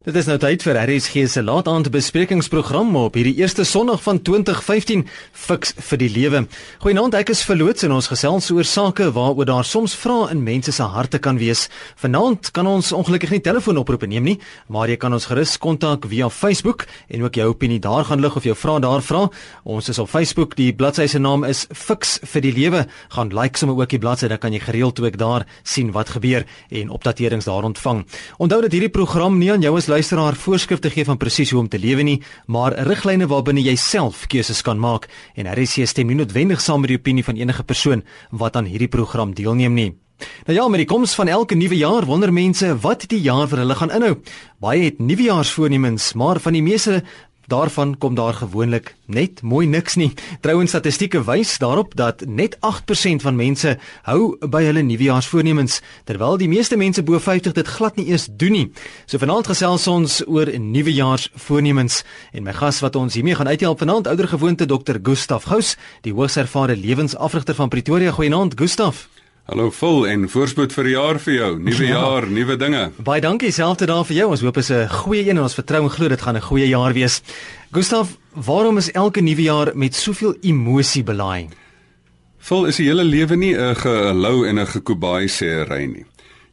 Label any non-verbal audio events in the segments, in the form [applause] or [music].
Dit is nou tyd vir RSG se laataand besprekingsprogram op hierdie eerste Sondag van 2015 Fix vir die lewe. Goeienaand, ek is verloots en ons gesels oor sake waaroor daar soms vrae in mense se harte kan wees. Vanaand kan ons ongelukkig nie telefoonoproepe neem nie, maar jy kan ons gerus kontak via Facebook en ook jou opinie daar gaan lig of jou vrae daar vra. Ons is op Facebook, die bladsy se naam is Fix vir die lewe. Gaan like sommer ook die bladsy, dan kan jy gereeld ook daar sien wat gebeur en opdaterings daar ontvang. Onthou dat hierdie program nie aan jou is luisteraar voorskrifte gee van presies hoe om te lewe nie, maar riglyne waarbinne jy self keuses kan maak en RC stem nie noodwendig saam met die opinie van enige persoon wat aan hierdie program deelneem nie. Nou ja, met die koms van elke nuwe jaar wonder mense wat die jaar vir hulle gaan inhou. Baie het nuwejaarsvoornemens, maar van die meeste Daarvan kom daar gewoonlik net mooi niks nie. Trouens statistieke wys daarop dat net 8% van mense hou by hulle nuwejaarsvoornemens, terwyl die meeste mense bo 50 dit glad nie eens doen nie. So vanaand gesels ons oor nuwejaarsvoornemens en my gas wat ons hiermee gaan uithelp vanaand, ouer gewoonte Dr. Gustaf Gous, die hoogs ervare lewensafrigter van Pretoria. Goeienaand, Gustaf. Hallo vol en voorspoed vir die jaar vir jou. Nuwe ja. jaar, nuwe dinge. Baie dankie selfde daar vir jou. Ons hoop is 'n goeie een en ons vertrou en glo dit gaan 'n goeie jaar wees. Gustaf, waarom is elke nuwe jaar met soveel emosie belaai? Vol is die hele lewe nie 'n gelou en 'n gekobai sêry nie.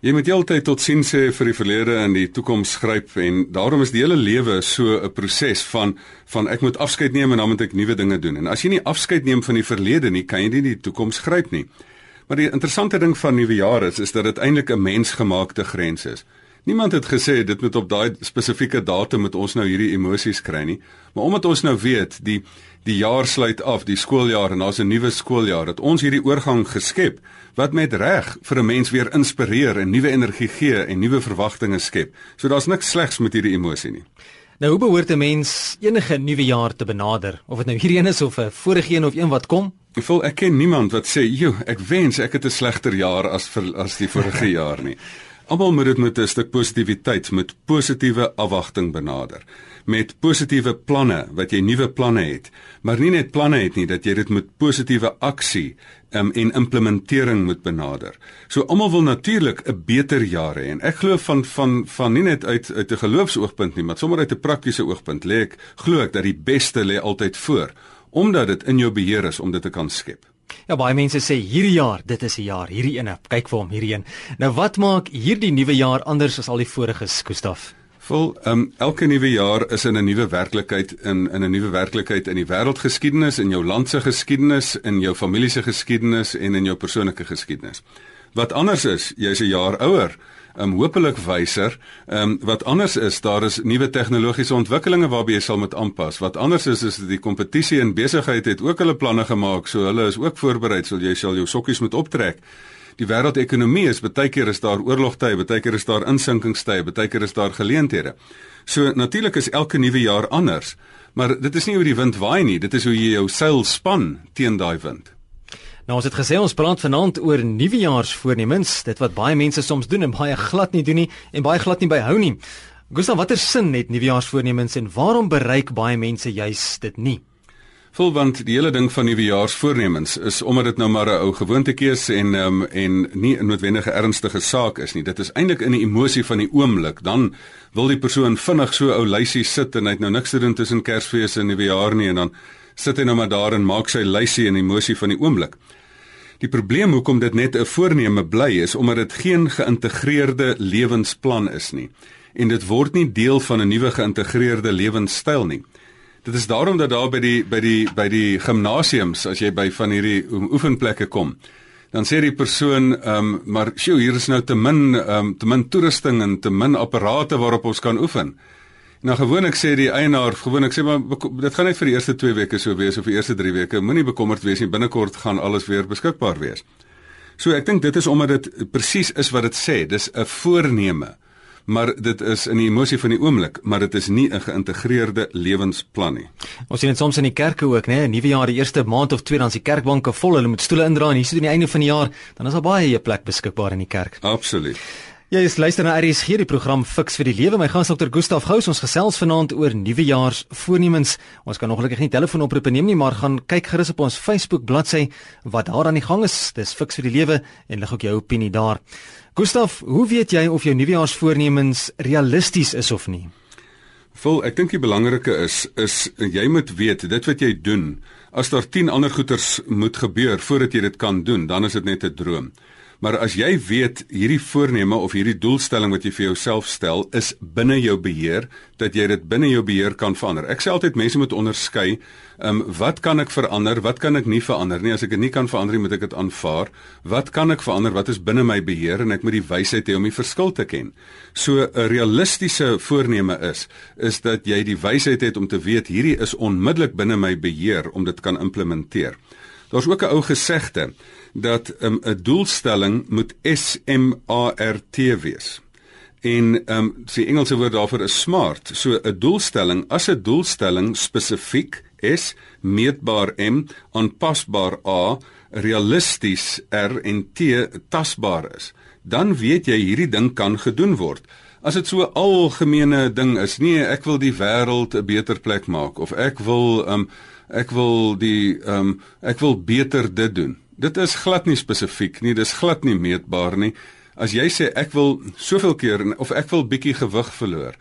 Jy moet heeltyd tot sien sê vir die verlede en die toekoms gryp en daarom is die hele lewe so 'n proses van van ek moet afskeid neem en dan moet ek nuwe dinge doen. En as jy nie afskeid neem van die verlede nie, kan jy nie die toekoms gryp nie. Maar die interessante ding van nuwe jaar is is dat dit eintlik 'n mensgemaakte grens is. Niemand het gesê dit moet op daai spesifieke datum met ons nou hierdie emosies kry nie, maar omdat ons nou weet die die jaar sluit af, die skooljaar en daar's 'n nuwe skooljaar, dat ons hierdie oorgang geskep wat met reg vir 'n mens weer inspireer en nuwe energie gee en nuwe verwagtinge skep. So daar's niks slegs met hierdie emosie nie. Nou hoe behoort 'n mens enige nuwe jaar te benader? Of dit nou hierdie een is of 'n vorige een of een wat kom? Ek voel ek ken niemand wat sê, "Jo, ek wens ek het 'n slegter jaar as vir as die vorige [laughs] jaar nie." Almal moet dit met 'n stuk positiwiteit, met positiewe afwagting benader, met positiewe planne wat jy nuwe planne het, maar nie net planne het nie, dat jy dit met positiewe aksie um, en implementering moet benader. So almal wil natuurlik 'n beter jaar hê en ek glo van van van nie net uit uit 'n geloofsoogpunt nie, maar sommer uit 'n praktiese oogpunt lê ek glo ek dat die beste lê altyd voor omdat dit in jou beheer is om dit te kan skep. Ja baie mense sê hierdie jaar, dit is 'n jaar, hierdie ene. Kyk vir hom hierdie een. Nou wat maak hierdie nuwe jaar anders as al die vorige's, Gustaf? Vol, ehm um, elke nuwe jaar is in 'n nuwe werklikheid in in 'n nuwe werklikheid in die wêreldgeskiedenis, in jou land se geskiedenis, in jou familie se geskiedenis en in jou persoonlike geskiedenis. Wat anders is, jy's 'n jaar ouer um, hopelik wyser. Ehm um, wat anders is, daar is nuwe tegnologiese ontwikkelinge waarby jy sal moet aanpas. Wat anders is is die kompetisie en besigheid het ook hulle planne gemaak, so hulle is ook voorberei, so jy sal jou sokkies moet optrek. Die wêreldekonomie is baie keer is daar oorlogtye, baie keer is daar insinkingstye, baie keer is daar geleenthede. So natuurlik is elke nuwe jaar anders, maar dit is nie hoe die wind waai nie, dit is hoe jy jou seil span teen daai wind. Nou ons het gesê ons praat vanaand oor nuwejaarsvoornemens, dit wat baie mense soms doen en baie glad nie doen nie en baie glad nie byhou nie. Gustav, watter sin het nuwejaarsvoornemens en waarom bereik baie mense juis dit nie? Vol want die hele ding van nuwejaarsvoornemens is omdat dit nou maar 'n ou gewoontetjie is en um, en nie 'n noodwendige ernstige saak is nie. Dit is eintlik in die emosie van die oomblik. Dan wil die persoon vinnig so ou lysie sit en hy het nou niks te doen tussen Kersfees en Nuwejaar nie en dan sit hy nou maar daar en maak sy lysie en emosie van die oomblik. Die probleem hoekom dit net 'n voorneme bly is omdat dit geen geïntegreerde lewensplan is nie en dit word nie deel van 'n nuwe geïntegreerde lewenstyl nie. Dit is daarom dat daar by die by die by die gimnasiums as jy by van hierdie oefenplekke kom, dan sê die persoon, ehm, um, maar sjoe, hier is nou te min ehm um, te min toerusting en te min apparate waarop ons kan oefen. Nou gewoonlik sê die eienaar, gewoonlik sê maar dit gaan net vir die eerste 2 weke so wees of die eerste 3 weke. Moenie bekommerd wees nie, binnekort gaan alles weer beskikbaar wees. So ek dink dit is omdat dit presies is wat dit sê. Dis 'n voorneme. Maar dit is in die emosie van die oomblik, maar dit is nie 'n geïntegreerde lewensplan nie. Ons sien dit soms in die kerke ook, né? Nee? Nuwe jaar, die eerste maand of twee dan is die kerkbanke vol, hulle moet stoele indra en hier sit aan die einde van die jaar, dan is daar baie plek beskikbaar in die kerk. Absoluut. Jy is luister na RSG die program Fix vir die Lewe. My gas Dr. Gustaf Gous ons gesels vanaand oor nuwejaars voornemens. Ons kan ongelukkig nie telefoonoproepe neem nie, maar gaan kyk gerus op ons Facebook bladsy wat daar aan die gang is. Dis Fix vir die Lewe en lig ook jou opinie daar. Gustaf, hoe weet jy of jou nuwejaars voornemens realisties is of nie? Vol, ek dink die belangrike is is jy moet weet dit wat jy doen. As daar 10 ander goeters moet gebeur voordat jy dit kan doen, dan is dit net 'n droom. Maar as jy weet hierdie voorneme of hierdie doelstelling wat jy vir jouself stel is binne jou beheer, dat jy dit binne jou beheer kan verander. Ek sê altyd mense moet onderskei, ehm um, wat kan ek verander, wat kan ek nie verander nie. As ek dit nie kan verander nie, moet ek dit aanvaar. Wat kan ek verander? Wat is binne my beheer en ek moet die wysheid hê om die verskil te ken. So 'n realistiese voorneme is is dat jy die wysheid het om te weet hierdie is onmiddellik binne my beheer om dit kan implementeer. Daar's ook 'n ou gesegde dat um, 'n um, doelstelling moet S M A R T wees. En ehm um, die Engelse woord daarvoor is smart. So 'n doelstelling, as 'n doelstelling spesifiek S, meetbaar M, aanpasbaar A, realisties R en T tasbaar is, dan weet jy hierdie ding kan gedoen word. As dit so 'n algemene ding is, nee, ek wil die wêreld 'n beter plek maak of ek wil ehm um, ek wil die ehm um, ek wil beter dit doen. Dit is glad nie spesifiek nie, dis glad nie meetbaar nie. As jy sê ek wil soveel keer of ek wil bietjie gewig verloor.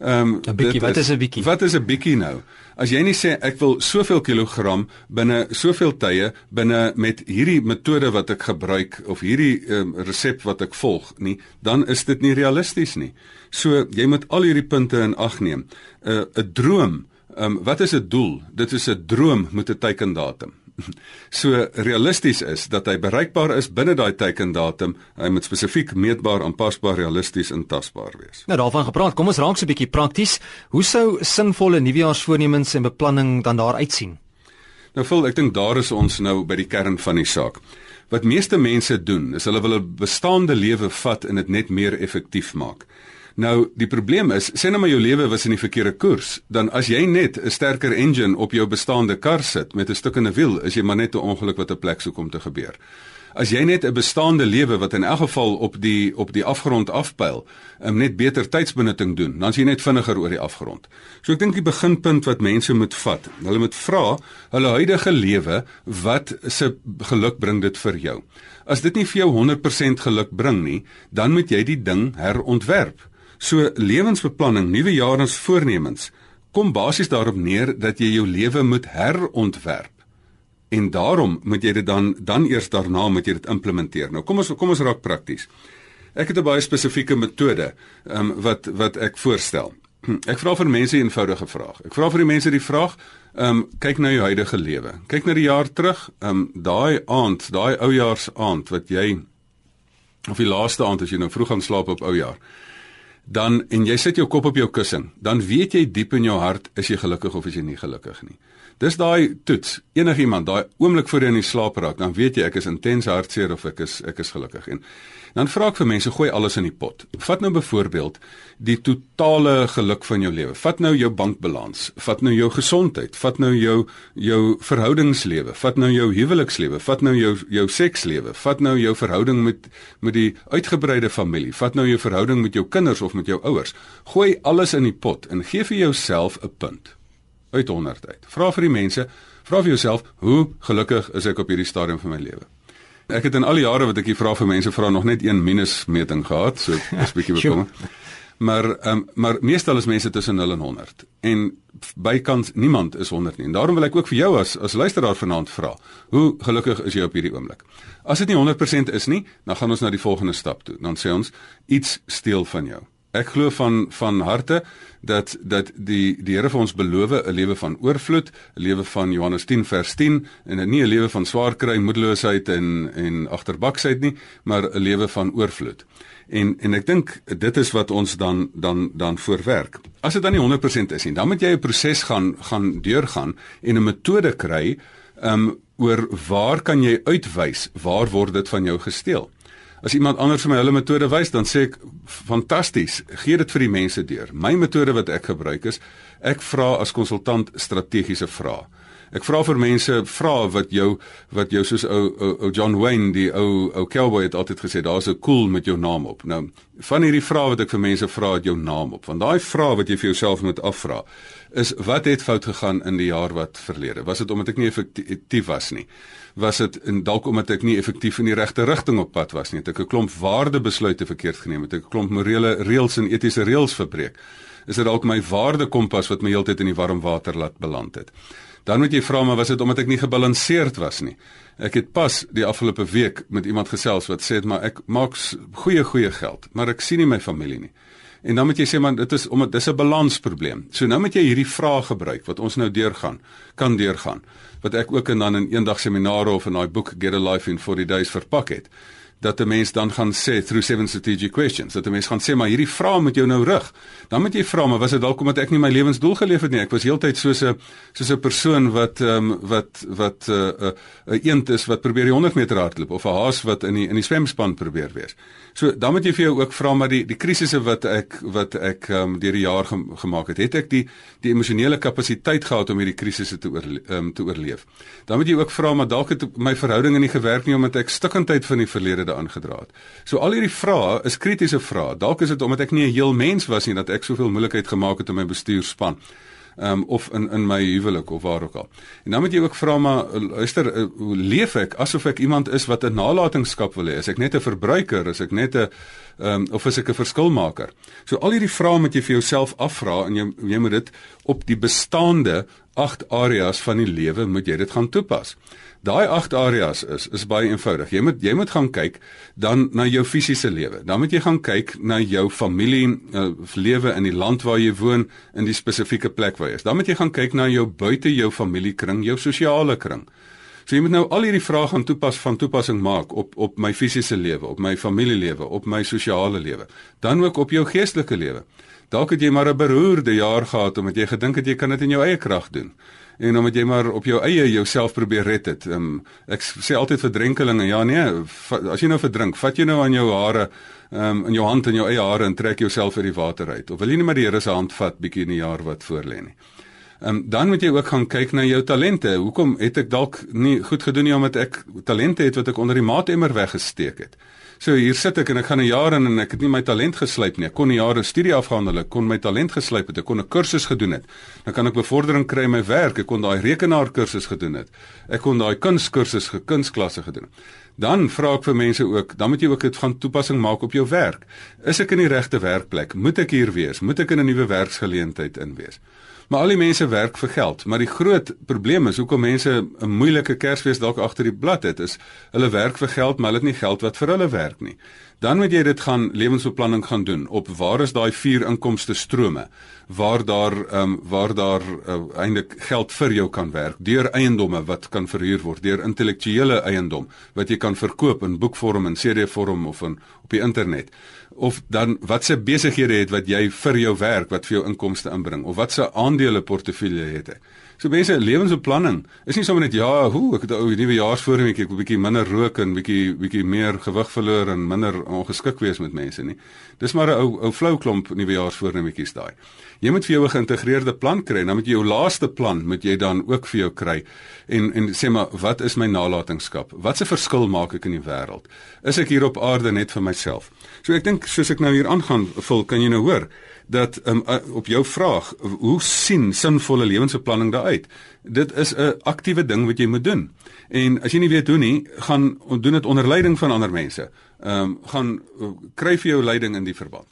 Ehm um, 'n bietjie, wat is 'n bietjie? Wat is 'n bietjie nou? As jy nie sê ek wil soveel kilogram binne soveel tye binne met hierdie metode wat ek gebruik of hierdie um, resep wat ek volg nie, dan is dit nie realisties nie. So jy moet al hierdie punte in ag neem. 'n uh, 'n droom, ehm um, wat is 'n doel? Dit is 'n droom met 'n teikendatum. [laughs] So realisties is dat hy bereikbaar is binne daai teikendatum. Hy moet spesifiek meetbaar, aanpasbaar, realisties en tasbaar wees. Nou daarvan gepraat, kom ons raak so 'n bietjie prakties. Hoe sou sinvolle nuwejaarsvoornemens en beplanning dan daar uitsien? Nou vol, ek dink daar is ons nou by die kern van die saak. Wat meeste mense doen, is hulle wil 'n bestaande lewe vat en dit net meer effektief maak. Nou, die probleem is, sê nou maar jou lewe was in die verkeerde koers, dan as jy net 'n sterker engine op jou bestaande kar sit met 'n stukkende wiel, is jy maar net 'n ongeluk wat 'n plek sou kom te gebeur. As jy net 'n bestaande lewe wat in elk geval op die op die afgrond afpyl, um, net beter tydsbenutting doen, dan is jy net vinniger oor die afgrond. So ek dink die beginpunt wat mense moet vat, hulle moet vra hulle huidige lewe, wat se geluk bring dit vir jou? As dit nie vir jou 100% geluk bring nie, dan moet jy die ding herontwerp. So lewensbeplanning, nuwe jaarens voornemens kom basies daarop neer dat jy jou lewe moet herontwerp. En daarom moet jy dit dan dan eers daarna moet jy dit implementeer. Nou kom ons kom ons raak prakties. Ek het 'n baie spesifieke metode um, wat wat ek voorstel. Ek vra vir mense 'n eenvoudige vraag. Ek vra vir die mense die vraag, ehm um, kyk na jou huidige lewe. Kyk na die jaar terug, ehm um, daai aand, daai oujaarsaand wat jy of die laaste aand as jy nou vroeg gaan slaap op oujaar dan en jy sit jou kop op jou kussing, dan weet jy diep in jou hart is jy gelukkig of is jy nie gelukkig nie. Dis daai toets. Enigiemand, daai oomblik voor jy in die slaap raak, dan weet jy ek is intens hartseer of ek is ek is gelukkig. En dan vra ek vir mense, gooi alles in die pot. Vat nou byvoorbeeld die totale geluk van jou lewe. Vat nou jou bankbalans, vat nou jou gesondheid, vat nou jou jou verhoudingslewe, vat nou jou huwelikslewe, vat nou jou jou sekslewe, vat nou jou verhouding met met die uitgebreide familie, vat nou jou verhouding met jou kinders of met jou ouers. Gooi alles in die pot en gee vir jouself 'n punt uit 100 uit. Vra vir die mense, vra vir jouself, hoe gelukkig is ek op hierdie stadium van my lewe? Ek het in al die jare wat ek hier vra vir mense vra nog net een minusmeting gehad, so dis bietjie [laughs] bekomme. Maar ehm um, maar meestal is mense tussen 0 en 100 en bykans niemand is 100 nie. En daarom wil ek ook vir jou as as luisteraar vanaand vra, hoe gelukkig is jy op hierdie oomblik? As dit nie 100% is nie, dan gaan ons na die volgende stap toe. Dan sê ons iets steel van jou. Ek glo van van harte dat dat die die Here vir ons beloof 'n lewe van oorvloed, 'n lewe van Johannes 10 vers 10 en nie 'n lewe van swaar kry, moedeloosheid en en agterbaksheid nie, maar 'n lewe van oorvloed. En en ek dink dit is wat ons dan dan dan voorwerk. As dit dan nie 100% is nie, dan moet jy 'n proses gaan gaan deurgaan en 'n metode kry um oor waar kan jy uitwys waar word dit van jou gesteel? As iemand anders vir my hulle metode wys, dan sê ek fantasties, gee dit vir die mense deur. My metode wat ek gebruik is, ek vra as konsultant strategiese vrae. Ek vra vir mense vra wat jou wat jou soos ou ou John Wayne die ou ou cowboy het altyd gesê daar's 'n cool met jou naam op. Nou van hierdie vrae wat ek vir mense vra het jou naam op. Want daai vrae wat jy vir jouself moet afvra is wat het fout gegaan in die jaar wat verlede? Was dit omdat ek nie effektief was nie? Was dit dalk omdat ek nie effektief in die regte rigting op pad was nie? Het ek 'n klomp waardebesluite verkeerd geneem? Het ek 'n klomp morele reëls en etiese reëls verbreek? Is dit dalk my waardekompas wat my heeltyd in die warm water laat beland het? Dan moet jy vra maar was dit omdat ek nie gebalanseerd was nie? Ek het pas die afgelope week met iemand gesels wat sê maar ek maak goeie goeie geld, maar ek sien nie my familie nie. En dan moet jy sê man dit is omdat dis 'n balansprobleem. So nou moet jy hierdie vraag gebruik wat ons nou deurgaan, kan deurgaan. Wat ek ook in dan in eendag seminare of in daai boek Get a Life in 40 Days verpak het dat 'n mens dan gaan sê through seven strategic questions dat 'n mens gaan sê maar hierdie vrae moet jou nou rig. Dan moet jy vra maar was dit dalk omdat ek nie my lewensdoel geleef het nie. Ek was heeltyd soos 'n soos 'n persoon wat ehm um, wat wat uh, eh, 'n uh, uh, eend is wat probeer die 100 meter hardloop of 'n haas wat in die in die swemspan probeer wees. So dan moet jy vir jou ook vra maar die die krisisse wat ek wat ek ehm um, deur die jaar ge, gemaak het, het ek die die emosionele kapasiteit gehad om hierdie krisisse te oor ehm um, te oorleef. Dan moet jy ook vra maar dalk het my verhoudinge nie gewerk nie omdat ek stikkindheid van die verlede daaraan aangedra het. So al hierdie vrae is kritiese vrae. Dalk is dit omdat ek nie 'n heel mens was nie dat ek soveel moeilikheid gemaak het in my bestuurspan. Um, of in in my huwelik of waar ook al. En dan moet jy ook vra maar luister, uh, hoe leef ek asof ek iemand is wat 'n nalatenskap wil hê? Is ek net 'n verbruiker? Is ek net 'n um, of is ek 'n verskilmaker? So al hierdie vrae moet jy vir jouself afvra en jy jy moet dit op die bestaande 8 areas van die lewe moet jy dit gaan toepas. Daai 8 areas is is baie eenvoudig. Jy moet jy moet gaan kyk dan na jou fisiese lewe. Dan moet jy gaan kyk na jou familie uh, lewe in die land waar jy woon in die spesifieke plek waar jy is. Dan moet jy gaan kyk na jou buite jou familiekring, jou sosiale kring. So jy moet nou al hierdie vrae gaan toepas van toepassing maak op op my fisiese lewe, op my familielewe, op my sosiale lewe. Dan ook op jou geestelike lewe. Dalk het jy maar 'n beroerde jaar gehad omdat jy gedink het jy kan dit in jou eie krag doen en omdat jy maar op jou eie jouself probeer red het. Um, ek sê altyd vir drenkelinge, ja nee, as jy nou verdrink, vat jy nou aan jou hare um, in jou hand en jou eie hare en trek jouself uit die water uit. Of wil jy nie maar die Here se hand vat bietjie in die jaar wat voorlê nie. Um, dan moet jy ook gaan kyk na jou talente. Hoekom het ek dalk nie goed gedoen nie omdat ek talente het wat ek onder die maatemmer weggesteek het? So hier sit ek en ek gaan 'n jaar in en ek het nie my talent geslyp nie. Ek kon 'n jaar 'n studie afgehandel, ek kon my talent geslyp het, ek kon 'n kursus gedoen het. Dan kan ek bevordering kry in my werk. Ek kon daai rekenaarkursus gedoen het. Ek kon daai kunskursus, kunstklasse gedoen het. Dan vra ek vir mense ook, dan moet jy ook dit van toepassing maak op jou werk. Is ek in die regte werkplek? Moet ek hier wees? Moet ek in 'n nuwe werksgeleentheid in wees? Maar al die mense werk vir geld, maar die groot probleem is hoekom mense 'n moeilike Kersfees dalk agter die blad het, is hulle werk vir geld, maar hulle het nie geld wat vir hulle werk nie. Dan moet jy dit gaan lewensbeplanning gaan doen. Op waar is daai vier inkomste strome? Waar daar ehm um, waar daar uh, eintlik geld vir jou kan werk? Deur eiendomme wat kan verhuur word deur intellektuele eiendom wat jy kan verkoop in boekvorm en CD-vorm of in op die internet of dan watse besighede het wat jy vir jou werk wat vir jou inkomste inbring of watse aandele portefeulje het ek. So mense lewensbeplanning is nie sommer net ja, hoe ek het 'n ou nuwe jaarsvoorneme ek 'n bietjie minder rook en bietjie bietjie meer gewig verloor en minder ongeskik wees met mense nie. Dis maar 'n ou ou flou klomp nuwe jaarsvoornemetjies daai. Jy moet vir jou 'n geïntegreerde plan kry. Dan moet jy jou laaste plan moet jy dan ook vir jou kry en en sê maar wat is my nalatenskap? Wat 'n verskil maak ek in die wêreld? Is ek hier op aarde net vir myself? So ek dink soos ek nou hier aangaan, vul kan jy nou hoor dat um, op jou vraag hoe sien sinvolle lewensbeplanning daaruit? Dit is 'n aktiewe ding wat jy moet doen. En as jy nie weet hoe nie, gaan doen dit onder leiding van ander mense. Ehm um, gaan uh, kry vir jou leiding in die verband.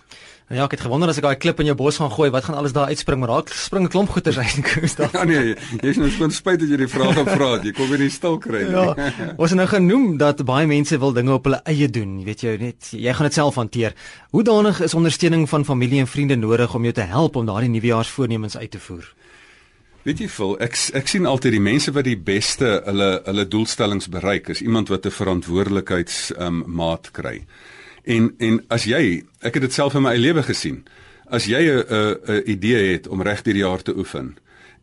Ja, ek het gewonder as ek daai klip in jou bos gaan gooi, wat gaan alles daar uitspring, maar daar spring 'n klomp goeters uit. [laughs] ja nee, jy's nou skoon spyt dat jy die vraag gevra het. Jy kom weer nie stil kry nie. Ja. [laughs] Ons het nou genoem dat baie mense wil dinge op hulle eie doen. Jy weet jy net jy gaan dit self hanteer. Hoe danig is ondersteuning van familie en vriende nodig om jou te help om daardie nuwejaarsvoornemens uit te voer? Weet jy vol, ek ek sien altyd die mense wat die beste hulle hulle doelstellings bereik, is iemand wat 'n verantwoordelikheids um, maat kry. En en as jy, ek het dit self in my eie lewe gesien. As jy 'n 'n idee het om reg hierdie jaar te oefen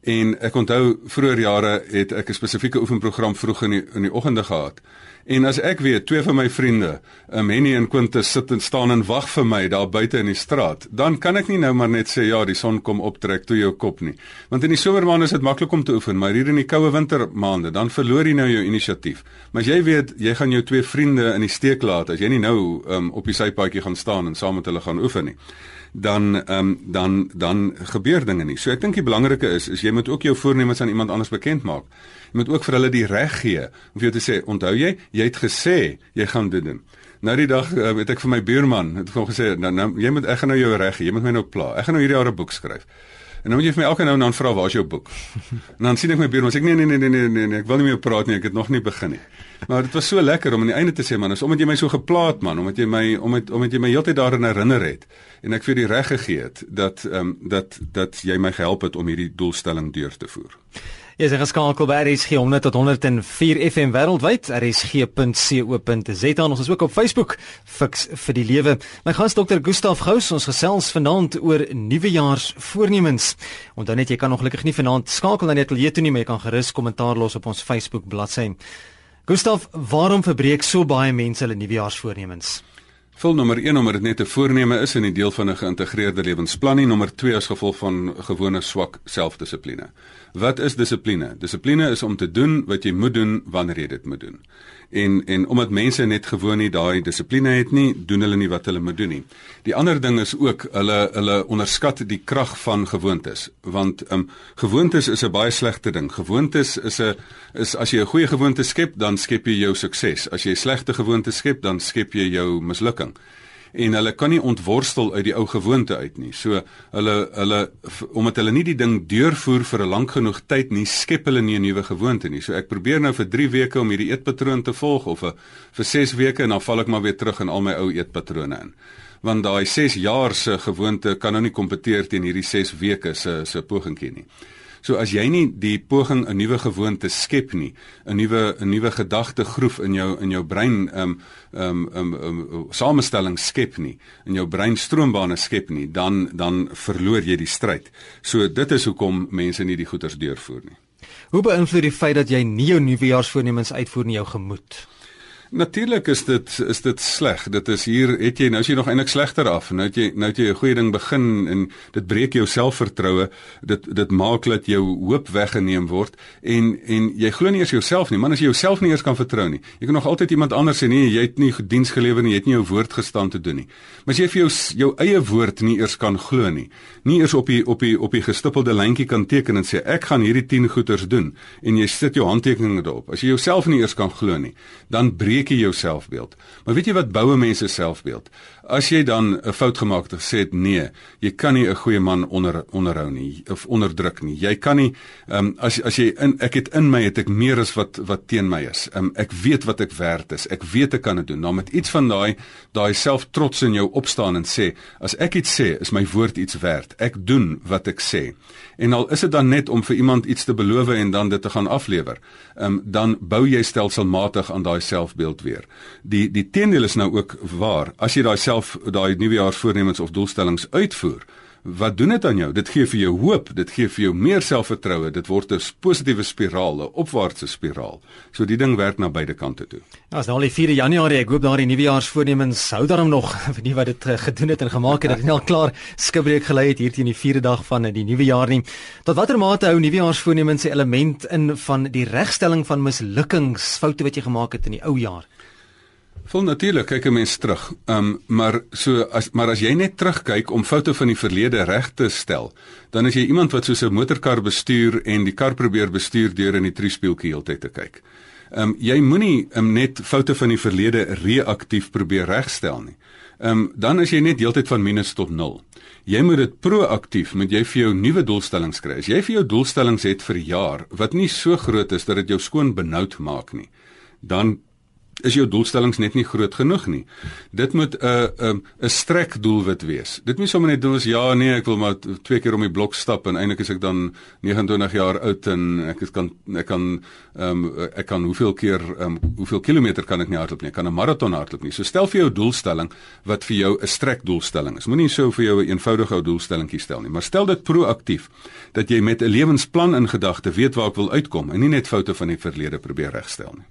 En ek onthou vroeër jare het ek 'n spesifieke oefenprogram vroeg in die in die oggende gehad. En as ek weet twee van my vriende, um, Henny en Quintus sit en staan en wag vir my daar buite in die straat, dan kan ek nie nou maar net sê ja, die son kom optrek toe jou kop nie. Want in die somermaande is dit maklik om te oefen, maar hier in die koue wintermaande, dan verloor jy nou jou inisiatief. Maar as jy weet jy gaan jou twee vriende in die steek laat as jy nie nou um, op die sypaadjie gaan staan en saam met hulle gaan oefen nie dan um, dan dan gebeur dinge nie. So ek dink die belangrike is is jy moet ook jou voornemens aan iemand anders bekend maak. Jy moet ook vir hulle die reg gee om vir jou te sê, onthou jy, jy het gesê jy gaan dit doen. Nou die dag uh, het ek vir my buurman het hom gesê, nou, nou jy moet ek gaan nou jou reg gee. Jy moet my nou pla. Ek gaan nou hierdie jaar 'n boek skryf. En nou moet jy vir my elke nou en dan vra waar is jou boek? En dan sien ek my buurman sê nee nee nee nee nee nee nee ek wil nie meer praat nie ek het nog nie begin nie. Maar dit was so lekker om aan die einde te sê man, is omdat jy my so geplaat man, omdat jy my omdat omdat jy my heeltyd daarin herinner het en ek vir die reg gegee het dat ehm um, dat dat jy my gehelp het om hierdie doelstelling deur te voer. Jy sê geskakel by RSG 100 tot 104 FM wêreldwyd, rsg.co.za. Ons is ook op Facebook, Fix vir die Lewe. My gas Dr. Gustaf Gous, ons gesels vanaand oor nuwejaarsvoornemens. Onthou net jy kan nog gelukkig nie vanaand skakel na die ateljee toe nie, maar jy kan gerus kommentaar los op ons Facebook bladsy. Gustaf, waarom verbreek so baie mense hulle nuwejaarsvoornemens? Vul nommer 1 nommer dit net 'n voorneme is in die deel van 'n geïntegreerde lewensplan nie nommer 2 as gevolg van gewone swak selfdissipline. Wat is dissipline? Dissipline is om te doen wat jy moet doen wanneer jy dit moet doen. En en omdat mense net gewoon nie daai dissipline het nie, doen hulle nie wat hulle moet doen nie. Die ander ding is ook hulle hulle onderskat die krag van gewoontes, want ehm um, gewoontes is 'n baie slegte ding. Gewoontes is 'n is as jy 'n goeie gewoonte skep, dan skep jy jou sukses. As jy 'n slegte gewoonte skep, dan skep jy jou mislukking en hulle kan nie ontworstel uit die ou gewoonte uit nie. So hulle hulle omdat hulle nie die ding deurvoer vir 'n lank genoeg tyd nie, skep hulle nie 'n nuwe gewoonte nie. So ek probeer nou vir 3 weke om hierdie eetpatroon te volg of vir 6 weke en dan val ek maar weer terug in al my ou eetpatrone in. Want daai 6 jaar se gewoonte kan nou nie kompeteer teen hierdie 6 weke se se pogingkie nie. So as jy nie die poging 'n nuwe gewoonte skep nie, 'n nuwe 'n nuwe gedagtegroef in jou in jou brein um um um, um samestelling skep nie, in jou breinstroombane skep nie, dan dan verloor jy die stryd. So dit is hoekom mense nie die goeters deurvoer nie. Hoe beïnvloed die feit dat jy nie jou nuwejaarsvoornemens uitvoer in jou gemoed? Natuurlik is dit is dit sleg. Dit is hier het jy nou as jy nog eintlik slegter af. Nou het jy nou het jy 'n goeie ding begin en dit breek jou selfvertroue. Dit dit maak dat jou hoop weggeneem word en en jy glo nie eers jouself nie. Man as jy jouself nie eers kan vertrou nie. Jy kan nog altyd iemand anders sê nee, jy het nie diens gelewer nie, jy het nie jou woord gestaan te doen nie. Maar as jy vir jou jou eie woord nie eers kan glo nie, nie eers op die op die op die gestippelde lyntjie kan teken en sê ek gaan hierdie 10 goeters doen en jy sit jou handtekeninge daarop. As jy jouself nie eers kan glo nie, dan breek breek jy jou selfbeeld. Maar weet jy wat boue mense selfbeeld? As jy dan 'n fout gemaak het gesê het nee, jy kan nie 'n goeie man onder onderhou nie of onderdruk nie. Jy kan nie ehm um, as as jy in ek het in my het ek meer as wat wat teen my is. Ehm um, ek weet wat ek werd is. Ek weet ek kan dit doen. Nou met iets van daai daai selftrots in jou opstaan en sê, as ek iets sê, is my woord iets werd. Ek doen wat ek sê. En al is dit dan net om vir iemand iets te beloof en dan dit te gaan aflewer, ehm um, dan bou jy stelselmatig aan daai selfbeeld weer. Die die teendeel is nou ook waar. As jy daai self daai nuwejaarsvoornemens of doelstellings uitvoer, wat doen dit aan jou? Dit gee vir jou hoop, dit gee vir jou meer selfvertroue, dit word 'n positiewe spiraal, 'n opwaartse spiraal. So die ding werk na beide kante toe. Ja, as nou al die 4 Januarie, ek hoop daardie nuwejaarsvoornemens hou daarom nog, vir [laughs] nie wat dit uh, gedoen het en gemaak het dat dit nou klaar skibreek gelei het hier teen die 4de dag van uh, die nuwe jaar nie. Tot watter mate hou nuwejaarsvoornemens se element in van die regstelling van mislukkings, foute wat jy gemaak het in die ou jaar? Vol natuurlik kyk 'n mens terug. Ehm um, maar so as maar as jy net terugkyk om foute van die verlede reg te stel, dan is jy iemand wat soos 'n motorkar bestuur en die kar probeer bestuur deur in die triespieeltjie heeltyd te kyk. Ehm um, jy moenie um, net foute van die verlede reaktief probeer regstel nie. Ehm um, dan is jy net heeltyd van minus tot 0. Jy moet dit proaktief met jy vir jou nuwe doelstellings kry. As jy vir jou doelstellings het vir jaar wat nie so groot is dat dit jou skoon benoud maak nie, dan is jou doelstellings net nie groot genoeg nie. Dit moet 'n uh, 'n um, 'n strek doelwit wees. Dit moet sommer net doen as ja, nee, ek wil maar twee keer om die blok stap en eintlik is ek dan 29 jaar oud en ek is kan ek kan ehm um, ek kan hoeveel keer ehm um, hoeveel kilometer kan ek nie hardloop nie. Ek kan 'n maraton hardloop nie. So stel vir jou doelstelling wat vir jou 'n strek doelstelling is. Moenie so vir jou 'n eenvoudige doelstellingkie stel nie, maar stel dit proaktief dat jy met 'n lewensplan in gedagte weet waar ek wil uitkom en nie net foute van die verlede probeer regstel nie.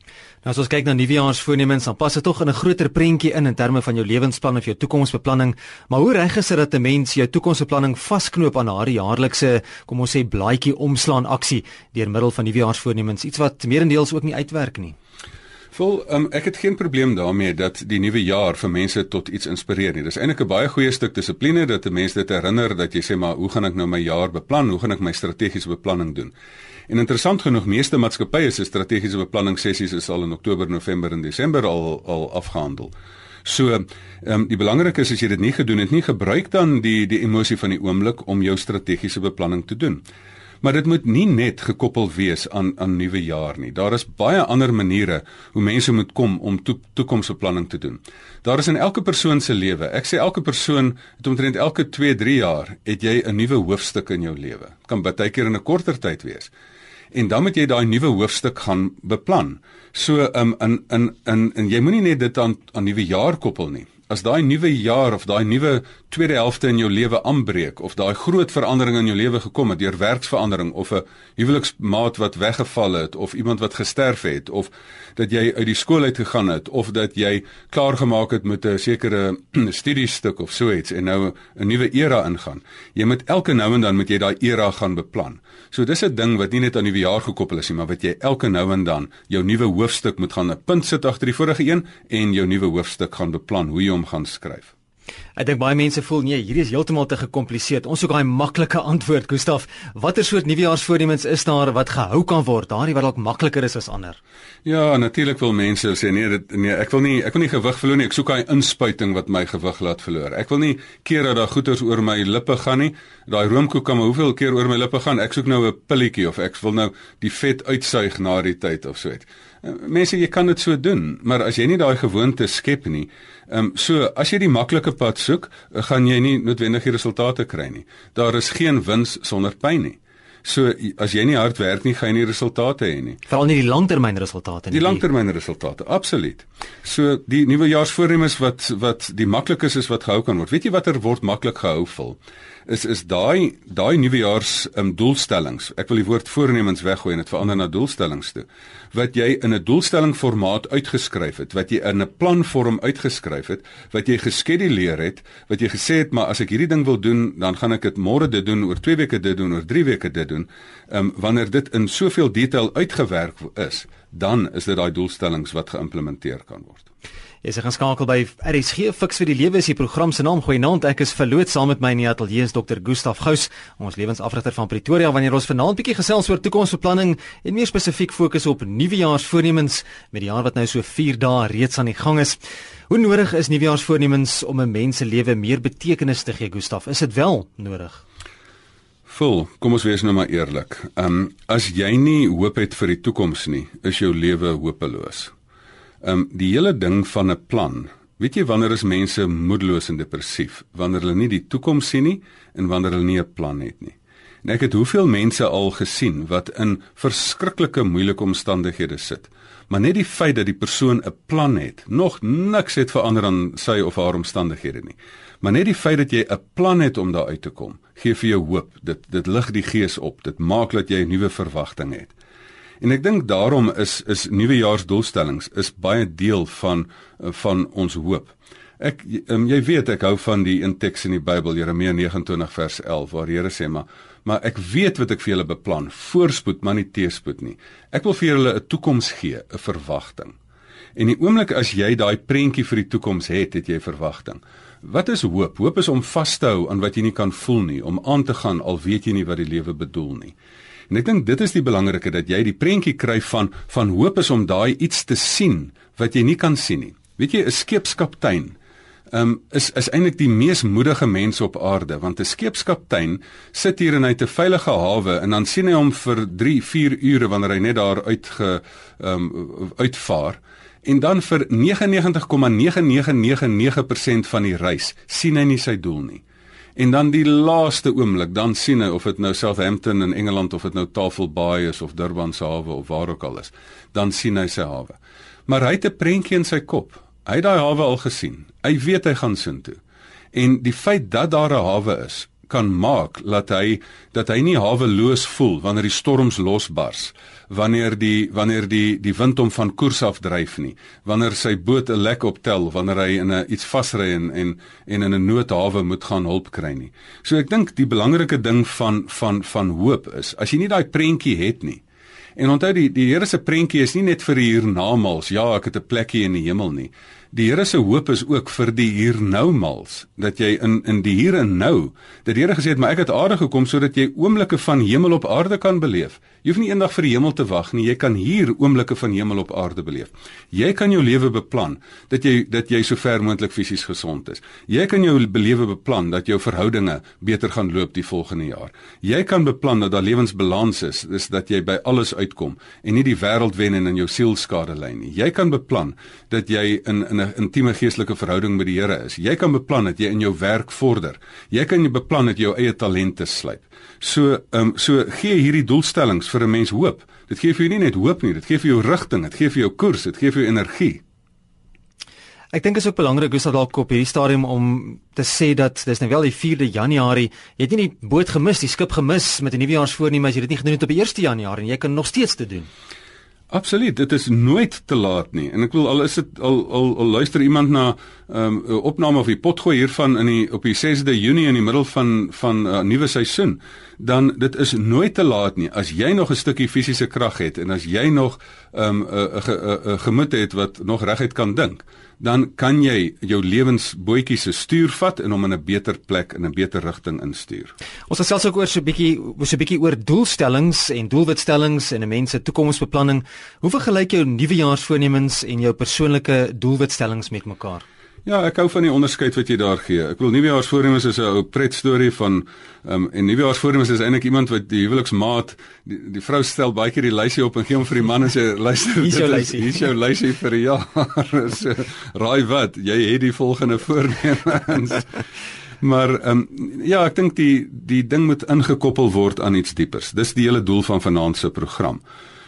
Nou as ons kyk na nuwejaarsvoornemens, dan pas dit tog in 'n groter prentjie in in terme van jou lewensplan of jou toekomsbeplanning. Maar hoe reg is dit dat 'n mens jou toekomsbeplanning vasknoop aan haar jaarlikse, kom ons sê, blaadjie omslaan aksie deur middel van nuwejaarsvoornemens, iets wat meerendeels ook nie uitwerk nie? Vol, um, ek het geen probleem daarmee dat die nuwe jaar vir mense tot iets inspireer nie. Dis eintlik 'n baie goeie stuk dissipline dat 'n mens dit herinner dat jy sê maar hoe gaan ek nou my jaar beplan? Hoe gaan ek my strategiese beplanning doen? En interessant genoeg, meeste maatskappye se strategiese beplanning sessies is al in Oktober, November en Desember al al afgehandel. So, ehm um, die belangrike is as jy dit nie gedoen het nie, gebruik dan die die emosie van die oomblik om jou strategiese beplanning te doen. Maar dit moet nie net gekoppel wees aan aan nuwe jaar nie. Daar is baie ander maniere hoe mense moet kom om to, toekomsbeplanning te doen. Daar is in elke persoon se lewe. Ek sê elke persoon het omtrent elke 2-3 jaar het jy 'n nuwe hoofstuk in jou lewe. Kan baie keer in 'n korter tyd wees en dan moet jy daai nuwe hoofstuk gaan beplan. So um, in in in en jy moenie net dit aan aan nuwe jaar koppel nie. As daai nuwe jaar of daai nuwe tweede helfte in jou lewe aanbreek of daai groot verandering in jou lewe gekom het deur werksverandering of 'n huweliksmaat wat weggeval het of iemand wat gesterf het of dat jy uit die skool uit gegaan het of dat jy klaar gemaak het met 'n sekere [clears throat] studiestuk of so iets en nou 'n nuwe era ingaan. Jy moet elke nou en dan moet jy daai era gaan beplan. So dis 'n ding wat nie net aan nuwe jaar gekoppel is nie, maar wat jy elke nou en dan jou nuwe hoofstuk moet gaan 'n punt sit agter die vorige een en jou nuwe hoofstuk gaan beplan hoe jy hom gaan skryf. Ek dink baie mense voel nee, hierdie is heeltemal te gekompliseer. Ons soek daai maklike antwoord, Gustaf. Watter soort nuwejaarsvoornemens is daar wat gehou kan word? Daardie wat dalk makliker is as ander. Ja, natuurlik wil mense sê nee, dit nee, ek wil nie ek wil nie gewig verloor nie. Ek soek daai inspuiting wat my gewig laat verloor. Ek wil nie keer dat daar goeters oor my lippe gaan nie. Daai roomkoek kan maar hoeveel keer oor my lippe gaan. Ek soek nou 'n pilletjie of ek wil nou die vet uitsuig na die tyd of so iets. Mense, jy kan dit so doen, maar as jy nie daai gewoonte skep nie, ehm um, so as jy die maklike pad soek, gaan jy nie noodwendig die resultate kry nie. Daar is geen wins sonder pyn nie. So as jy nie hard werk nie, gaan jy nie resultate hê nie. Veral nie die langtermynresultate nie. Die langtermynresultate, absoluut. So die nuwejaarsvoornemens wat wat die maklikes is wat gehou kan word. Weet jy watter word maklik gehou vol? Is is daai daai nuwejaars um, doelstellings. Ek wil die woord voornemens weggooi en dit verander na doelstellings toe. Wat jy in 'n doelstelling formaat uitgeskryf het, wat jy in 'n planvorm uitgeskryf het, wat jy geskeduleer het, wat jy gesê het maar as ek hierdie ding wil doen, dan gaan ek dit môre dit doen, oor 2 weke dit doen, oor 3 weke dit doen. Ehm um, wanneer dit in soveel detail uitgewerk is, dan is dit daai doelstellings wat geïmplementeer kan word. Is geskakel by RSG Fix vir die Lewe is die program se naam. Goeienaand, ek is verloot saam met my in die ateljee is Dr. Gustaf Gous, ons lewensafrigter van Pretoria wanneer ons vanaand bietjie gesels oor toekomsbeplanning en meer spesifiek fokus op nuwejaarsvoornemens met die jaar wat nou so 4 dae reeds aan die gang is. Hoe nodig is nuwejaarsvoornemens om 'n mens se lewe meer betekenis te gee, Gustaf? Is dit wel nodig? Vol, kom ons wees nou maar eerlik. Ehm um, as jy nie hoop het vir die toekoms nie, is jou lewe hopeloos. Ehm um, die hele ding van 'n plan. Weet jy wanneer is mense moedeloos en depressief? Wanneer hulle nie die toekoms sien nie en wanneer hulle nie 'n plan het nie. En ek het hoeveel mense al gesien wat in verskriklike moeilike omstandighede sit. Maar net die feit dat die persoon 'n plan het, nog niks het verander aan sy of haar omstandighede nie. Maar net die feit dat jy 'n plan het om daar uit te kom, gee vir jou hoop. Dit dit lig die gees op. Dit maak dat jy 'n nuwe verwagting het. En ek dink daarom is is nuwejaarsdoelstellings is baie deel van van ons hoop. Ek um, jy weet ek hou van die in teks in die Bybel Jeremia 29 vers 11 waar die Here sê maar maar ek weet wat ek vir julle beplan, voorspoed maar nie teëspoed nie. Ek wil vir julle 'n toekoms gee, 'n verwagting. En die oomblik as jy daai prentjie vir die toekoms het, het jy verwagting. Wat is hoop? Hoop is om vas te hou aan wat jy nie kan voel nie, om aan te gaan al weet jy nie wat die lewe bedoel nie. En ek dink dit is die belangrike dat jy die prentjie kry van van hoop is om daai iets te sien wat jy nie kan sien nie. Weet jy 'n skeepskaptein um, is is eintlik die mees moedige mens op aarde want 'n skeepskaptein sit hier in 'n veilige hawe en dan sien hy hom vir 3, 4 ure wanneer hy net daar uitge um, uitvaar En dan vir 99,9999% van die reis sien hy nie sy doel nie. En dan die laaste oomblik, dan sien hy of dit nou Southampton in Engeland of dit nou Tafelbaai is of Durban se hawe of waar ook al is, dan sien hy sy hawe. Maar hy het 'n prentjie in sy kop. Hy het daai hawe al gesien. Hy weet hy gaan soontoe. En die feit dat daar 'n hawe is, kan maak dat hy dat hy nie haweloos voel wanneer die storms losbars wanneer die wanneer die die wind hom van koers af dryf nie wanneer sy boot 'n lek optel wanneer hy in 'n iets vasry en en en in 'n noodhawe moet gaan hulp kry nie. So ek dink die belangrike ding van van van hoop is as jy nie daai prentjie het nie en onthou die die Here se prentjie is nie net vir hiernamaals ja ek het 'n plekkie in die hemel nie Die Here se hoop is ook vir die hier nou mals dat jy in in die hier en nou dat die Here gesê het maar ek het aarde gekom sodat jy oomblikke van hemel op aarde kan beleef. Jy hoef nie eendag vir die hemel te wag nie, jy kan hier oomblikke van hemel op aarde beleef. Jy kan jou lewe beplan dat jy dat jy so ver moontlik fisies gesond is. Jy kan jou lewe beplan dat jou verhoudinge beter gaan loop die volgende jaar. Jy kan beplan dat daar lewensbalans is, dis dat jy by alles uitkom en nie die wêreld wen en in jou siel skade ly nie. Jy kan beplan dat jy in in 'n intieme geestelike verhouding met die Here is. Jy kan beplan dat jy in jou werk vorder. Jy kan beplan dat jy jou eie talente slyp. So, ehm um, so gee hierdie doelstellings vir 'n mens hoop. Dit gee vir jou nie net hoop nie, dit gee vir jou rigting, dit gee vir jou koers, dit gee vir jou energie. Ek dink is ook belangrik hoe sal dalk op hierdie stadium om te sê dat dis nou wel die 4de Januarie, jy het nie die boot gemis, die skip gemis met 'n nuwejaarsvoorneme as jy dit nie gedoen het op die 1 Januarie en jy kan nog steeds te doen. Absoluut, dit is nooit te laat nie. En ek wil al is dit al al, al luister iemand na 'n um, opname of die potgooi hiervan in die op die 6de Junie in die middel van van 'n uh, nuwe seisoen, dan dit is nooit te laat nie. As jy nog 'n stukkie fisiese krag het en as jy nog 'n um, 'n gemoed het wat nog reguit kan dink, dan kan jy jou lewensbootjie se stuur vat en hom in 'n beter plek in 'n beter rigting instuur. Ons gesels ook oor so 'n bietjie so 'n bietjie oor doelstellings en doelwitstellings en 'n mens se toekomsbeplanning. Hoe vergelyk jou nuwejaarsvoornemens en jou persoonlike doelwitstellings met mekaar? Ja, ek hou van die onderskeid wat jy daar gee. Ek wil nuwejaarsvoornemens is 'n ou pret storie van ehm um, en nuwejaarsvoornemens is eintlik iemand wat die huweliksmaat die, die vrou stel baie keer die lysie op en gee hom vir die man en sê [laughs] luister, hier is jou lysie. Hier is jou lysie vir die jaar. [laughs] so, raai wat, jy het die volgende voornemens. [laughs] Maar ehm um, ja, ek dink die die ding moet ingekoppel word aan iets diepers. Dis die hele doel van vanaand se program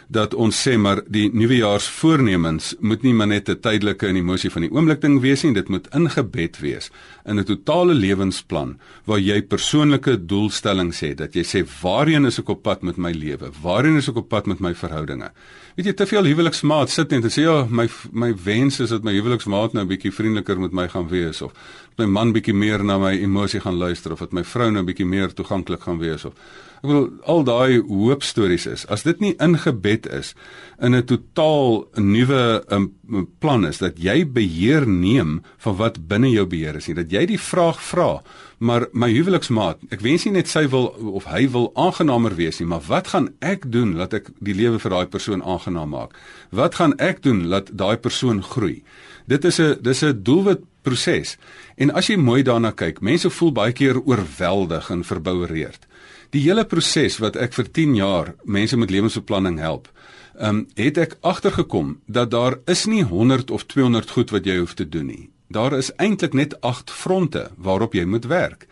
dat ons sê maar die nuwejaarsvoornemens moet nie maar net 'n tydelike en emosie van die oomblik ding wees nie, dit moet ingebed wees in 'n totale lewensplan waar jy persoonlike doelstellings het dat jy sê waarheen is ek op pad met my lewe? Waarheen is ek op pad met my verhoudinge? Weet jy te veel huweliksmaat sit net en sê ja, my my wens is dat my huweliksmaat nou 'n bietjie vriendeliker met my gaan wees of my man bietjie meer na my emosie gaan luister of dat my vrou nou bietjie meer toeganklik gaan wees of ek wil al daai hoop stories is as dit nie ingebed is in 'n totaal nuwe um, plan is dat jy beheer neem van wat binne jou beheer is nie dat jy die vraag vra maar my huweliksmaat ek wens nie net sy wil of hy wil aangenaamer wees nie maar wat gaan ek doen dat ek die lewe vir daai persoon aangenaam maak wat gaan ek doen dat daai persoon groei dit is 'n dis 'n doelwit proses. En as jy mooi daarna kyk, mense voel baie keer oorweldig en verboureerd. Die hele proses wat ek vir 10 jaar mense met lewensbeplanning help, ehm um, het ek agtergekom dat daar is nie 100 of 200 goed wat jy hoef te doen nie. Daar is eintlik net 8 fronte waarop jy moet werk.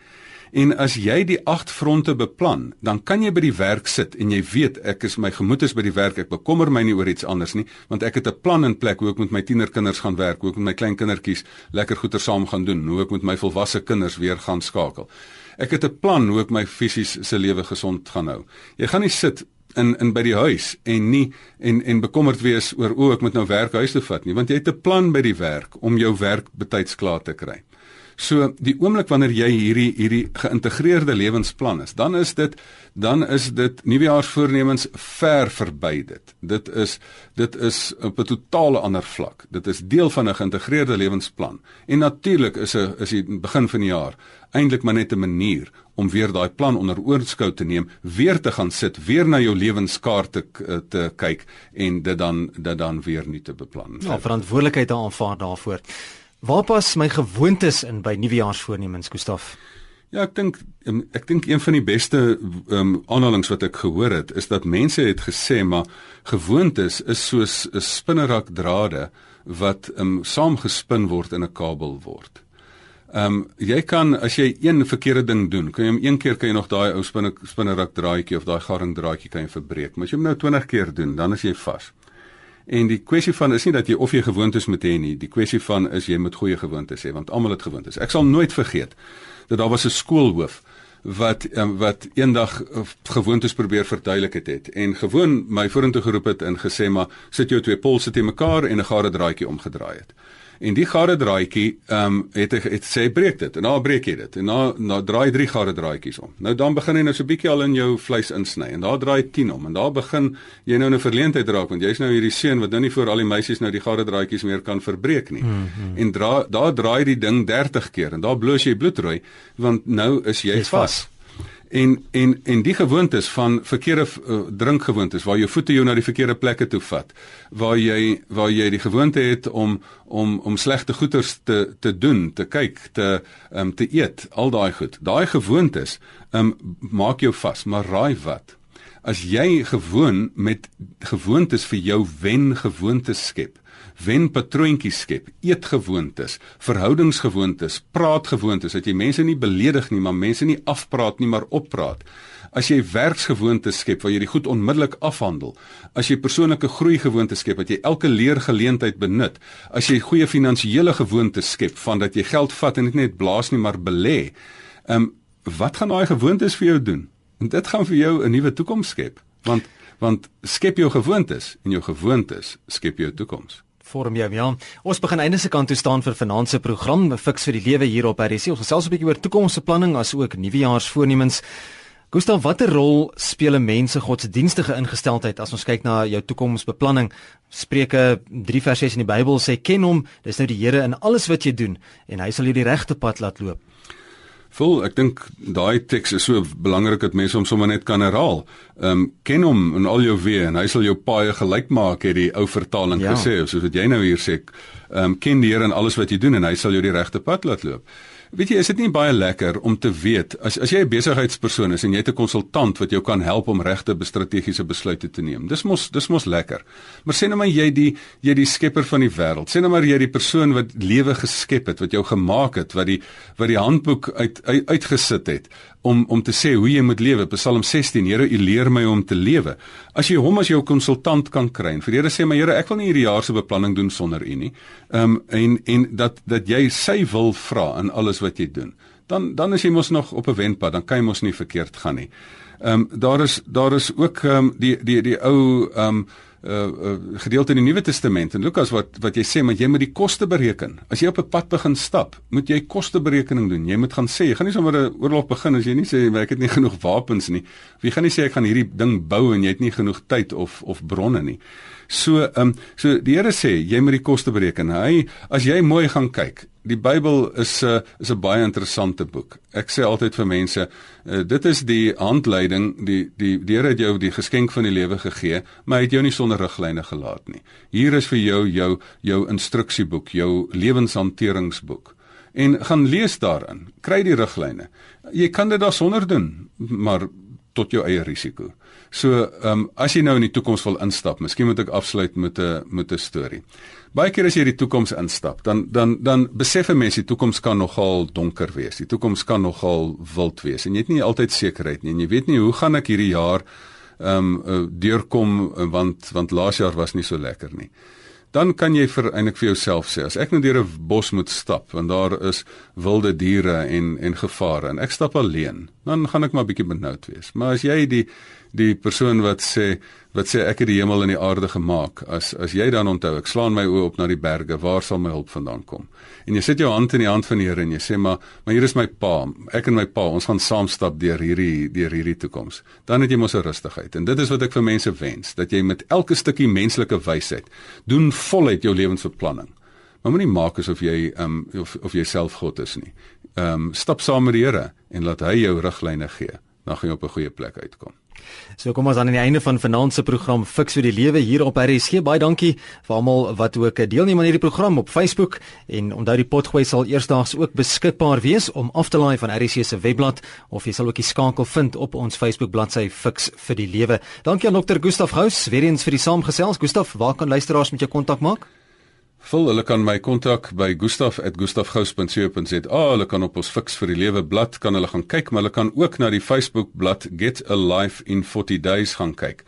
En as jy die 8 fronte beplan, dan kan jy by die werk sit en jy weet ek is my gemoed is by die werk, ek bekommer my nie oor iets anders nie, want ek het 'n plan in plek hoe ek met my tienerkinders gaan werk, hoe ek met my kleinkindertjies lekker goeie saam gaan doen, hoe ek met my volwasse kinders weer gaan skakel. Ek het 'n plan hoe ek my fisies se lewe gesond gaan hou. Jy gaan nie sit in in by die huis en nie en en bekommerd wees oor o ek moet nou werk huis toe vat nie want jy het 'n plan by die werk om jou werk betyds klaar te kry. So die oomblik wanneer jy hierdie hierdie geïntegreerde lewensplan is, dan is dit dan is dit nuwejaarsvoornemens ver verby dit. Dit is dit is op 'n totale ander vlak. Dit is deel van 'n geïntegreerde lewensplan. En natuurlik is 'n is die begin van die jaar eintlik maar net 'n manier om weer daai plan onder oorskou te neem, weer te gaan sit, weer na jou lewenskaart te te kyk en dit dan dit dan weer nie te beplan. Ja, verantwoordelikheid aanvaar daarvoor. Waar pas my gewoontes in by nuwejaarsvoornemens, Gustaf? Ja, ek dink ehm, ek dink een van die beste um, aanhalinge wat ek gehoor het, is dat mense het gesê maar gewoontes is soos 'n spinnerak drade wat um saamgespin word in 'n kabel word. Ehm um, jy kan as jy een verkeerde ding doen, kan jy hom een keer kan jy nog daai ou spinne spinnerak draadjie of daai garing draadjie kan jy verbreek. Maar as jy hom nou 20 keer doen, dan is jy vas. En die kwessie van is nie dat jy of jy gewoontes moet hê nie, die kwessie van is jy moet goeie gewoontes hê want almal het gewoontes. Ek sal nooit vergeet dat daar was 'n skoolhoof wat um, wat eendag uh, gewoontes probeer verduidelik het, het en gewoon my vorentoe geroep het en gesê maar sit jou twee polse te mekaar en 'n gare draadjie omgedraai het. En die gare draadjie ehm um, het hy het sê breek dit en dan breek jy dit en dan dan draai drie gare draadjies om. Nou dan begin hy nou so 'n bietjie al in jou vleis insny en daar draai 10 om en daar begin jy nou 'n verleentheid raak want jy's nou hierdie seun wat nou nie vir al die meisies nou die gare draadjies meer kan verbreek nie. Mm -hmm. En dra, daar draai die ding 30 keer en daar bloos jy bloedrooi want nou is jy vas. En en en die gewoontes van verkeerde uh, drinkgewoontes waar jou voete jou na die verkeerde plekke toe vat, waar jy waar jy die gewoonte het om om om slegte goeders te te doen, te kyk, te um, te eet, al daai goed. Daai gewoontes um, maak jou vas, maar raai wat? As jy gewoon met gewoontes vir jou wen gewoontes skep, wenpatroontjies skep, eetgewoontes, verhoudingsgewoontes, praatgewoontes, dat jy mense nie beledig nie, maar mense nie afpraat nie, maar oppraat. As jy werksgewoontes skep waar jy die goed onmiddellik afhandel, as jy persoonlike groeigewoontes skep wat jy elke leergeleentheid benut, as jy goeie finansiële gewoontes skep van dat jy geld vat en dit net blaas nie maar belê. Ehm um, wat gaan daai gewoontes vir jou doen? En dit gaan vir jou 'n nuwe toekoms skep, want want skep jou gewoontes en jou gewoontes skep jou toekoms vorm jou ja. Ons begin einde se kant toe staan vir finansiëre program fiks vir die lewe hier op RC. Ons gesels 'n bietjie oor toekomsbeplanning as ook nuwejaarsvoornemens. Gustav, watter rol speel 'n mens se godsdienstige ingesteldheid as ons kyk na jou toekomsbeplanning? Spreuke 3 vers 6 in die Bybel sê ken hom, dis nou die Here in alles wat jy doen en hy sal jou die regte pad laat loop. Vol, ek dink daai teks is so belangrik dat mense hom sommer net kan herhaal. Ehm um, ken hom in al jou weë en hy sal jou paai gelyk maak het die ou vertaling ja. gesê soos wat jy nou hier sê. Ehm um, ken die Here in alles wat jy doen en hy sal jou die regte pad laat loop. Weet jy, is dit nie baie lekker om te weet as as jy 'n besigheidspersoon is en jy het 'n konsultant wat jou kan help om regte strategiese besluite te neem. Dis mos dis mos lekker. Maar sê nou maar jy die jy die skepper van die wêreld. Sê nou maar jy die persoon wat lewe geskep het, wat jou gemaak het, wat die wat die handboek uit, uit uitgesit het om om te sê hoe jy moet lewe. Psalm 16: Here, U leer my om te lewe. As jy hom as jou konsultant kan kry. Vir Here sê my Here, ek wil nie hierdie jaar se beplanning doen sonder U nie. Ehm um, en en dat dat jy sy wil vra in alles wat jy doen. Dan dan is jy mos nog op 'n wenpad, dan kan jy mos nie verkeerd gaan nie. Ehm um, daar is daar is ook ehm um, die die die ou ehm um, uh, uh gedeelte in die Nuwe Testament en Lukas wat wat jy sê maar jy moet die koste bereken. As jy op 'n pad begin stap, moet jy kosteberekening doen. Jy moet gaan sê, jy gaan nie sommer 'n oorlog begin as jy nie sê ek het nie [laughs] genoeg wapens nie. Of jy gaan nie sê ek gaan hierdie ding bou en jy het nie genoeg tyd of of bronne nie. So ehm um, so die Here sê jy moet die koste bereken. Hy as jy mooi gaan kyk, die Bybel is 'n uh, is 'n baie interessante boek. Ek sê altyd vir mense, uh, dit is die handleiding, die die die Here het jou die geskenk van die lewe gegee, maar hy het jou nie sonder riglyne gelaat nie. Hier is vir jou jou jou instruksieboek, jou lewenshanteringsboek. En gaan lees daarin, kry die riglyne. Jy kan dit daarsonder doen, maar tot jou eie risiko. So, ehm um, as jy nou in die toekoms wil instap, miskien moet ek afsluit met 'n met 'n storie. Baie keer as jy die toekoms instap, dan dan dan besef 'n mens die toekoms kan nogal donker wees. Die toekoms kan nogal wild wees en jy het nie altyd sekerheid nie en jy weet nie hoe gaan ek hierdie jaar ehm um, deurkom want want laas jaar was nie so lekker nie dan kan jy vir eintlik vir jouself sê as ek nou deur 'n bos moet stap want daar is wilde diere en en gevare en ek stap alleen dan gaan ek maar bietjie benoud wees maar as jy die die persoon wat sê wat sê ek het die hemel en die aarde gemaak as as jy dan onthou ek slaan my oë op na die berge waar sal my hulp vandaan kom en jy sit jou hand in die hand van die Here en jy sê maar maar hier is my pa ek en my pa ons gaan saam stap deur hierdie deur hierdie toekoms dan het jy mos 'n rustigheid en dit is wat ek vir mense wens dat jy met elke stukkie menslike wysheid doen voluit jou lewensbeplanning. Maar moenie maak asof jy um of of jy self God is nie. Um stap saam met die Here en laat hy jou riglyne gee. Dan gaan jy op 'n goeie plek uitkom. So kom ons aan aan die einde van vanaand se program Fix vir die Lewe hier op RSG. Baie dankie vir almal wat ook deelneem aan hierdie program op Facebook en onthou die potgooi sal eersdaags ook beskikbaar wees om af te laai van RSG se webblad of jy sal ook die skakel vind op ons Facebook bladsy Fix vir die Lewe. Dankie aan Dr. Gustaf Gous weer eens vir die saamgesels. Gustaf, waar kan luisteraars met jou kontak maak? Vul, hulle kan my kontak by gustaf@gustafgous.co.za. Hulle kan op ons Fix vir die Lewe blad kan hulle gaan kyk, maar hulle kan ook na die Facebook blad Get a Life in 40 Days gaan kyk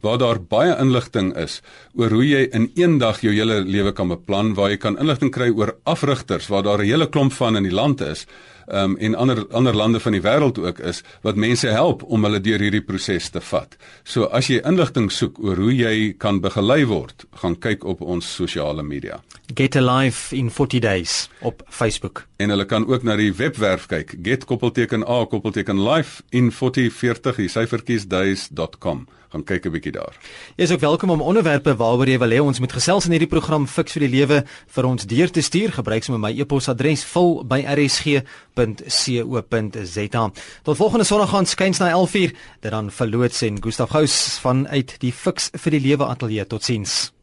waar daar baie inligting is oor hoe jy in een dag jou hele lewe kan beplan, waar jy kan inligting kry oor afrigters waar daar 'n hele klomp van in die land is um, en ander ander lande van die wêreld ook is wat mense help om hulle deur hierdie proses te vat. So as jy inligting soek oor hoe jy kan begelei word, gaan kyk op ons sosiale media. Get Alive in 40 days op Facebook. En hulle kan ook na die webwerf kyk, get_a life in 4040 die syfertjies days.com gaan kyk 'n bietjie daar. Jy is ook welkom om onderwerpe waaroor jy wil hê ons moet gesels in hierdie program Fix vir die Lewe vir ons deur te stuur. Gebruik sommer my e-posadres vul by rsg www.co.za. Tot volgende Sondag gaan skuins na 11:00 dat dan verloots en Gustaf Gous vanuit die Fix vir die Lewe ateljee. Totsiens.